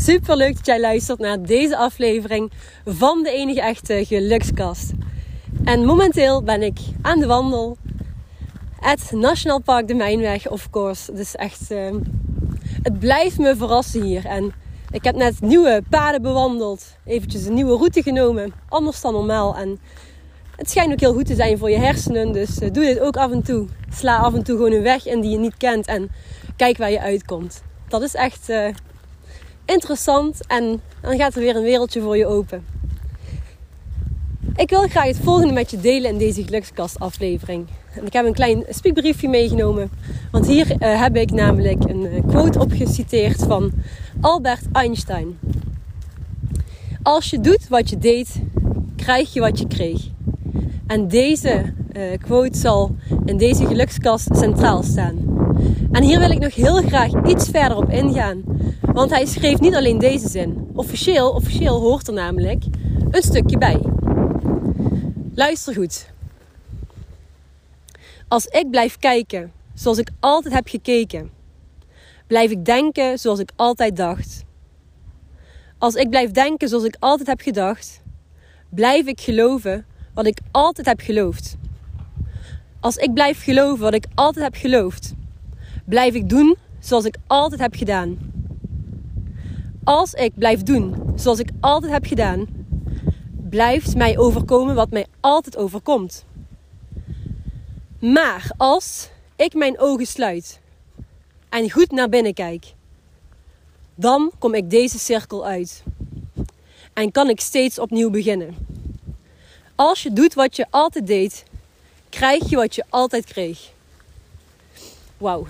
super leuk dat jij luistert naar deze aflevering van de enige echte gelukskast. En momenteel ben ik aan de wandel. Het Nationaal Park de Mijnweg, of course. Dus echt, uh, het blijft me verrassen hier. En ik heb net nieuwe paden bewandeld. Eventjes een nieuwe route genomen. Anders dan normaal. En het schijnt ook heel goed te zijn voor je hersenen. Dus uh, doe dit ook af en toe. Sla af en toe gewoon een weg in die je niet kent. En kijk waar je uitkomt. Dat is echt uh, interessant. En dan gaat er weer een wereldje voor je open. Ik wil graag het volgende met je delen in deze gelukskast aflevering. Ik heb een klein speakbriefje meegenomen. Want hier uh, heb ik namelijk een uh, quote opgeciteerd van Albert Einstein. Als je doet wat je deed, krijg je wat je kreeg. En deze uh, quote zal in deze gelukskast centraal staan. En hier wil ik nog heel graag iets verder op ingaan. Want hij schreef niet alleen deze zin. Officieel, officieel hoort er namelijk een stukje bij. Luister goed. Als ik blijf kijken zoals ik altijd heb gekeken, blijf ik denken zoals ik altijd dacht. Als ik blijf denken zoals ik altijd heb gedacht, blijf ik geloven wat ik altijd heb geloofd. Als ik blijf geloven wat ik altijd heb geloofd, blijf ik doen zoals ik altijd heb gedaan. Als ik blijf doen zoals ik altijd heb gedaan, blijft mij overkomen wat mij altijd overkomt. Maar als ik mijn ogen sluit en goed naar binnen kijk, dan kom ik deze cirkel uit. En kan ik steeds opnieuw beginnen. Als je doet wat je altijd deed, krijg je wat je altijd kreeg. Wauw.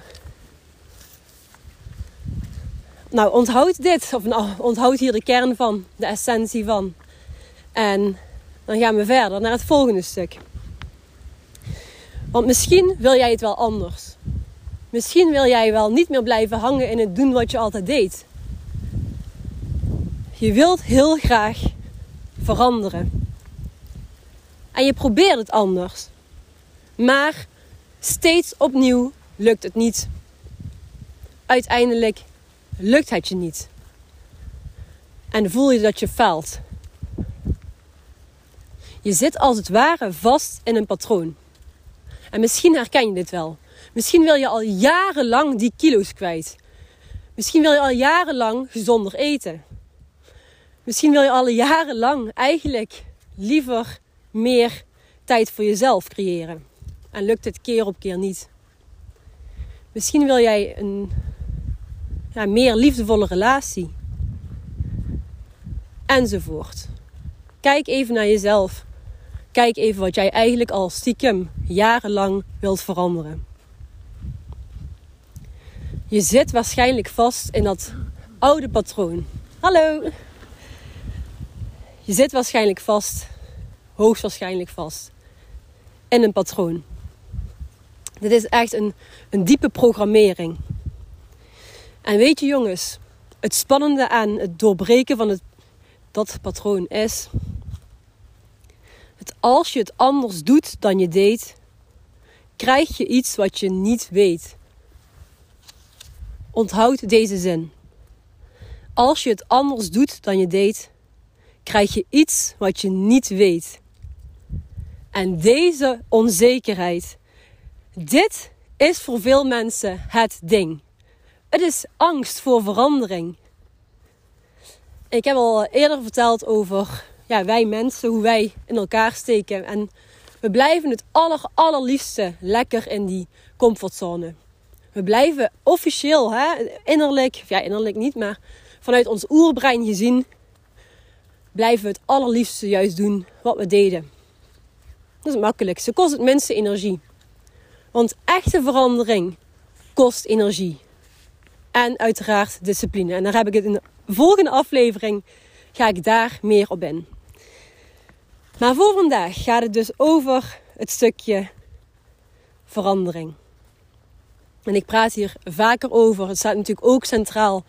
Nou, onthoud dit, of nou, onthoud hier de kern van, de essentie van. En dan gaan we verder naar het volgende stuk. Want misschien wil jij het wel anders. Misschien wil jij wel niet meer blijven hangen in het doen wat je altijd deed. Je wilt heel graag veranderen. En je probeert het anders. Maar steeds opnieuw lukt het niet. Uiteindelijk lukt het je niet. En voel je dat je faalt. Je zit als het ware vast in een patroon. En misschien herken je dit wel. Misschien wil je al jarenlang die kilo's kwijt. Misschien wil je al jarenlang gezonder eten. Misschien wil je al jarenlang eigenlijk liever meer tijd voor jezelf creëren. En lukt het keer op keer niet. Misschien wil jij een ja, meer liefdevolle relatie. Enzovoort. Kijk even naar jezelf. Kijk even wat jij eigenlijk al stiekem jarenlang wilt veranderen. Je zit waarschijnlijk vast in dat oude patroon. Hallo! Je zit waarschijnlijk vast, hoogstwaarschijnlijk vast, in een patroon. Dit is echt een, een diepe programmering. En weet je jongens, het spannende aan het doorbreken van het, dat patroon is het als je het anders doet dan je deed, krijg je iets wat je niet weet. Onthoud deze zin. Als je het anders doet dan je deed, krijg je iets wat je niet weet. En deze onzekerheid, dit is voor veel mensen het ding. Het is angst voor verandering. Ik heb al eerder verteld over ja, wij mensen, hoe wij in elkaar steken. En we blijven het aller, allerliefste lekker in die comfortzone. We blijven officieel, hè, innerlijk, ja innerlijk niet, maar vanuit ons oerbrein gezien, blijven we het allerliefste juist doen wat we deden. Dat is het makkelijkste. Kost het minste energie. Want echte verandering kost energie. En uiteraard discipline. En daar heb ik het in de volgende aflevering ga ik daar meer op in. Maar voor vandaag gaat het dus over het stukje verandering. En ik praat hier vaker over. Het staat natuurlijk ook centraal.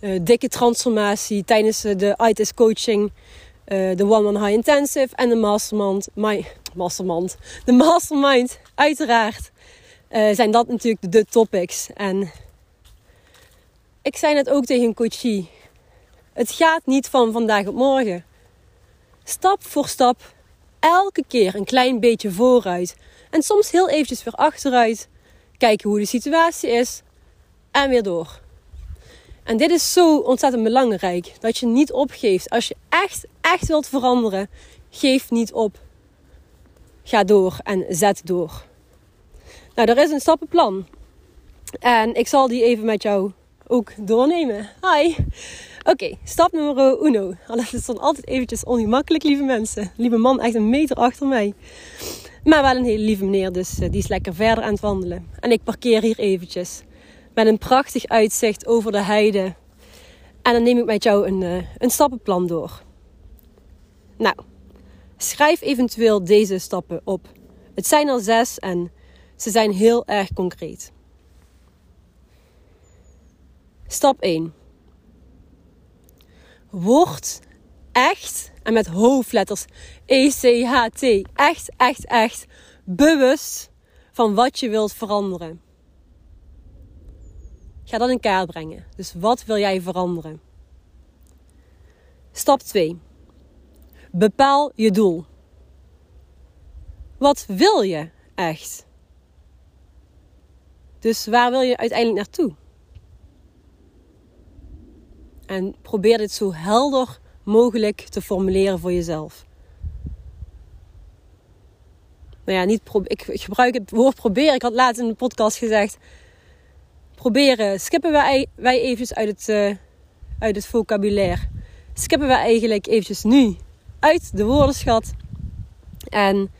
Uh, dikke transformatie tijdens de ITIS coaching. Uh, de One on High Intensive en de Mastermind. My, mastermind. De Mastermind, uiteraard. Zijn dat natuurlijk de topics. En ik zei net ook tegen coachie. Het gaat niet van vandaag op morgen. Stap voor stap, elke keer een klein beetje vooruit. En soms heel eventjes weer achteruit. Kijken hoe de situatie is. En weer door. En dit is zo ontzettend belangrijk. Dat je niet opgeeft. Als je echt, echt wilt veranderen, geef niet op. Ga door en zet door. Nou, er is een stappenplan. En ik zal die even met jou ook doornemen. Hi! Oké, stap nummer uno. Dat is dan altijd eventjes ongemakkelijk, lieve mensen. Lieve man, echt een meter achter mij. Maar wel een hele lieve meneer, dus eh, die is lekker verder aan het wandelen. En ik parkeer hier eventjes. Met een prachtig uitzicht over de heide. En dan neem ik met jou een, uh, een stappenplan door. Nou, schrijf eventueel deze stappen op. Het zijn er zes en ze zijn heel erg concreet. Stap 1. Word echt, en met hoofdletters E-C-H-T, echt, echt, echt bewust van wat je wilt veranderen. Ga dat in kaart brengen. Dus wat wil jij veranderen? Stap 2. Bepaal je doel. Wat wil je echt? Dus waar wil je uiteindelijk naartoe? En probeer dit zo helder mogelijk te formuleren voor jezelf. Nou ja, niet ik, ik gebruik het woord proberen. Ik had laatst in de podcast gezegd: proberen skippen wij, wij eventjes uit het, uh, uit het vocabulaire. Skippen wij eigenlijk eventjes nu uit de woordenschat. En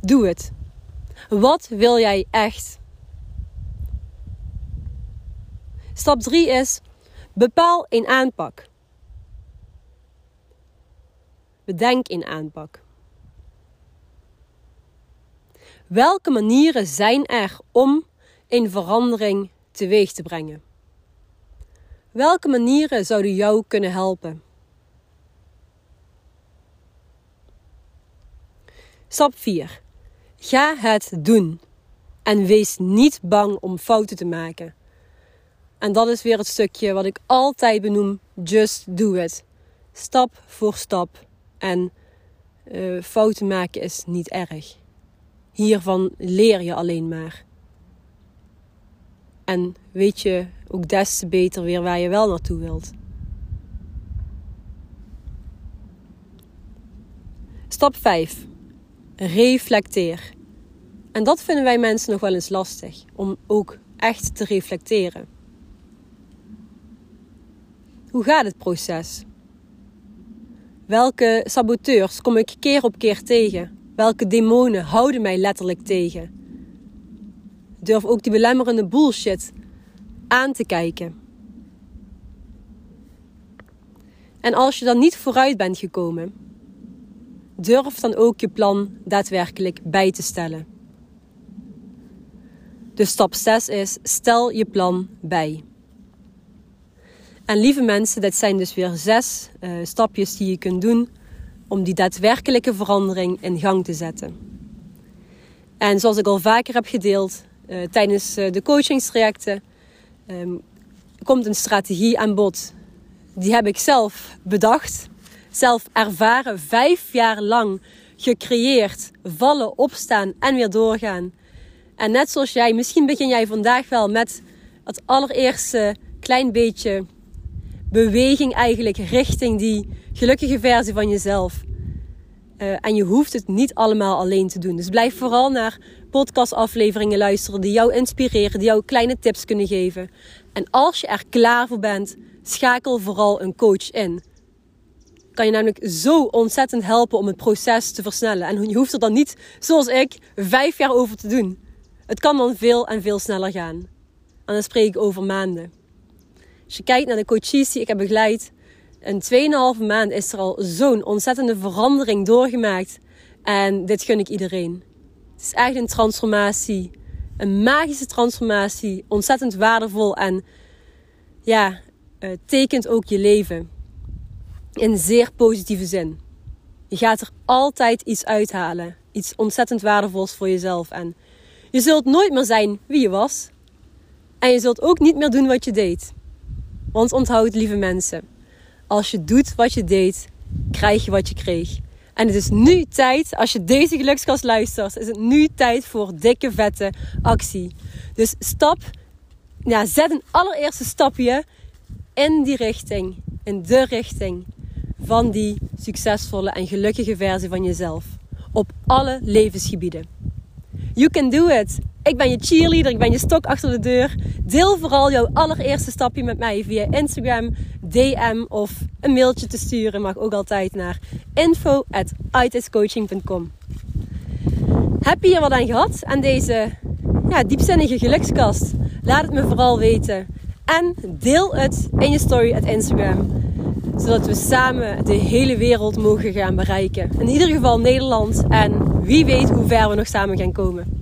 doe het. Wat wil jij echt? Stap 3 is: bepaal een aanpak. Bedenk een aanpak. Welke manieren zijn er om een verandering teweeg te brengen? Welke manieren zouden jou kunnen helpen? Stap 4. Ga het doen. En wees niet bang om fouten te maken. En dat is weer het stukje wat ik altijd benoem: just do it. Stap voor stap. En uh, fouten maken is niet erg. Hiervan leer je alleen maar. En weet je ook des te beter weer waar je wel naartoe wilt. Stap 5. Reflecteer. En dat vinden wij mensen nog wel eens lastig. Om ook echt te reflecteren. Hoe gaat het proces? Welke saboteurs kom ik keer op keer tegen? Welke demonen houden mij letterlijk tegen? Durf ook die belemmerende bullshit aan te kijken. En als je dan niet vooruit bent gekomen, durf dan ook je plan daadwerkelijk bij te stellen. Dus stap 6 is: stel je plan bij. En lieve mensen, dit zijn dus weer zes uh, stapjes die je kunt doen om die daadwerkelijke verandering in gang te zetten. En zoals ik al vaker heb gedeeld uh, tijdens uh, de coachingstrajecten, um, komt een strategie aan bod. Die heb ik zelf bedacht, zelf ervaren, vijf jaar lang gecreëerd. Vallen, opstaan en weer doorgaan. En net zoals jij, misschien begin jij vandaag wel met het allereerste klein beetje beweging eigenlijk richting die gelukkige versie van jezelf. Uh, en je hoeft het niet allemaal alleen te doen. Dus blijf vooral naar podcastafleveringen luisteren die jou inspireren, die jou kleine tips kunnen geven. En als je er klaar voor bent, schakel vooral een coach in. Kan je namelijk zo ontzettend helpen om het proces te versnellen. En je hoeft er dan niet, zoals ik, vijf jaar over te doen. Het kan dan veel en veel sneller gaan. En dan spreek ik over maanden. Als je kijkt naar de coaches die ik heb begeleid, een 2,5 maand is er al zo'n ontzettende verandering doorgemaakt. En dit gun ik iedereen. Het is echt een transformatie. Een magische transformatie. Ontzettend waardevol en ja, uh, tekent ook je leven. In zeer positieve zin. Je gaat er altijd iets uithalen. Iets ontzettend waardevols voor jezelf. En je zult nooit meer zijn wie je was. En je zult ook niet meer doen wat je deed. Want onthoud, lieve mensen, als je doet wat je deed, krijg je wat je kreeg. En het is nu tijd, als je deze gelukskast luistert, is het nu tijd voor dikke vette actie. Dus stap, ja, zet een allereerste stapje in die richting, in de richting van die succesvolle en gelukkige versie van jezelf. Op alle levensgebieden. You can do it. Ik ben je cheerleader, ik ben je stok achter de deur. Deel vooral jouw allereerste stapje met mij via Instagram, DM of een mailtje te sturen. Mag ook altijd naar info.itiscoaching.com Heb je hier wat aan gehad aan deze ja, diepzinnige gelukskast? Laat het me vooral weten. En deel het in je story at Instagram zodat we samen de hele wereld mogen gaan bereiken. In ieder geval Nederland. En wie weet hoe ver we nog samen gaan komen.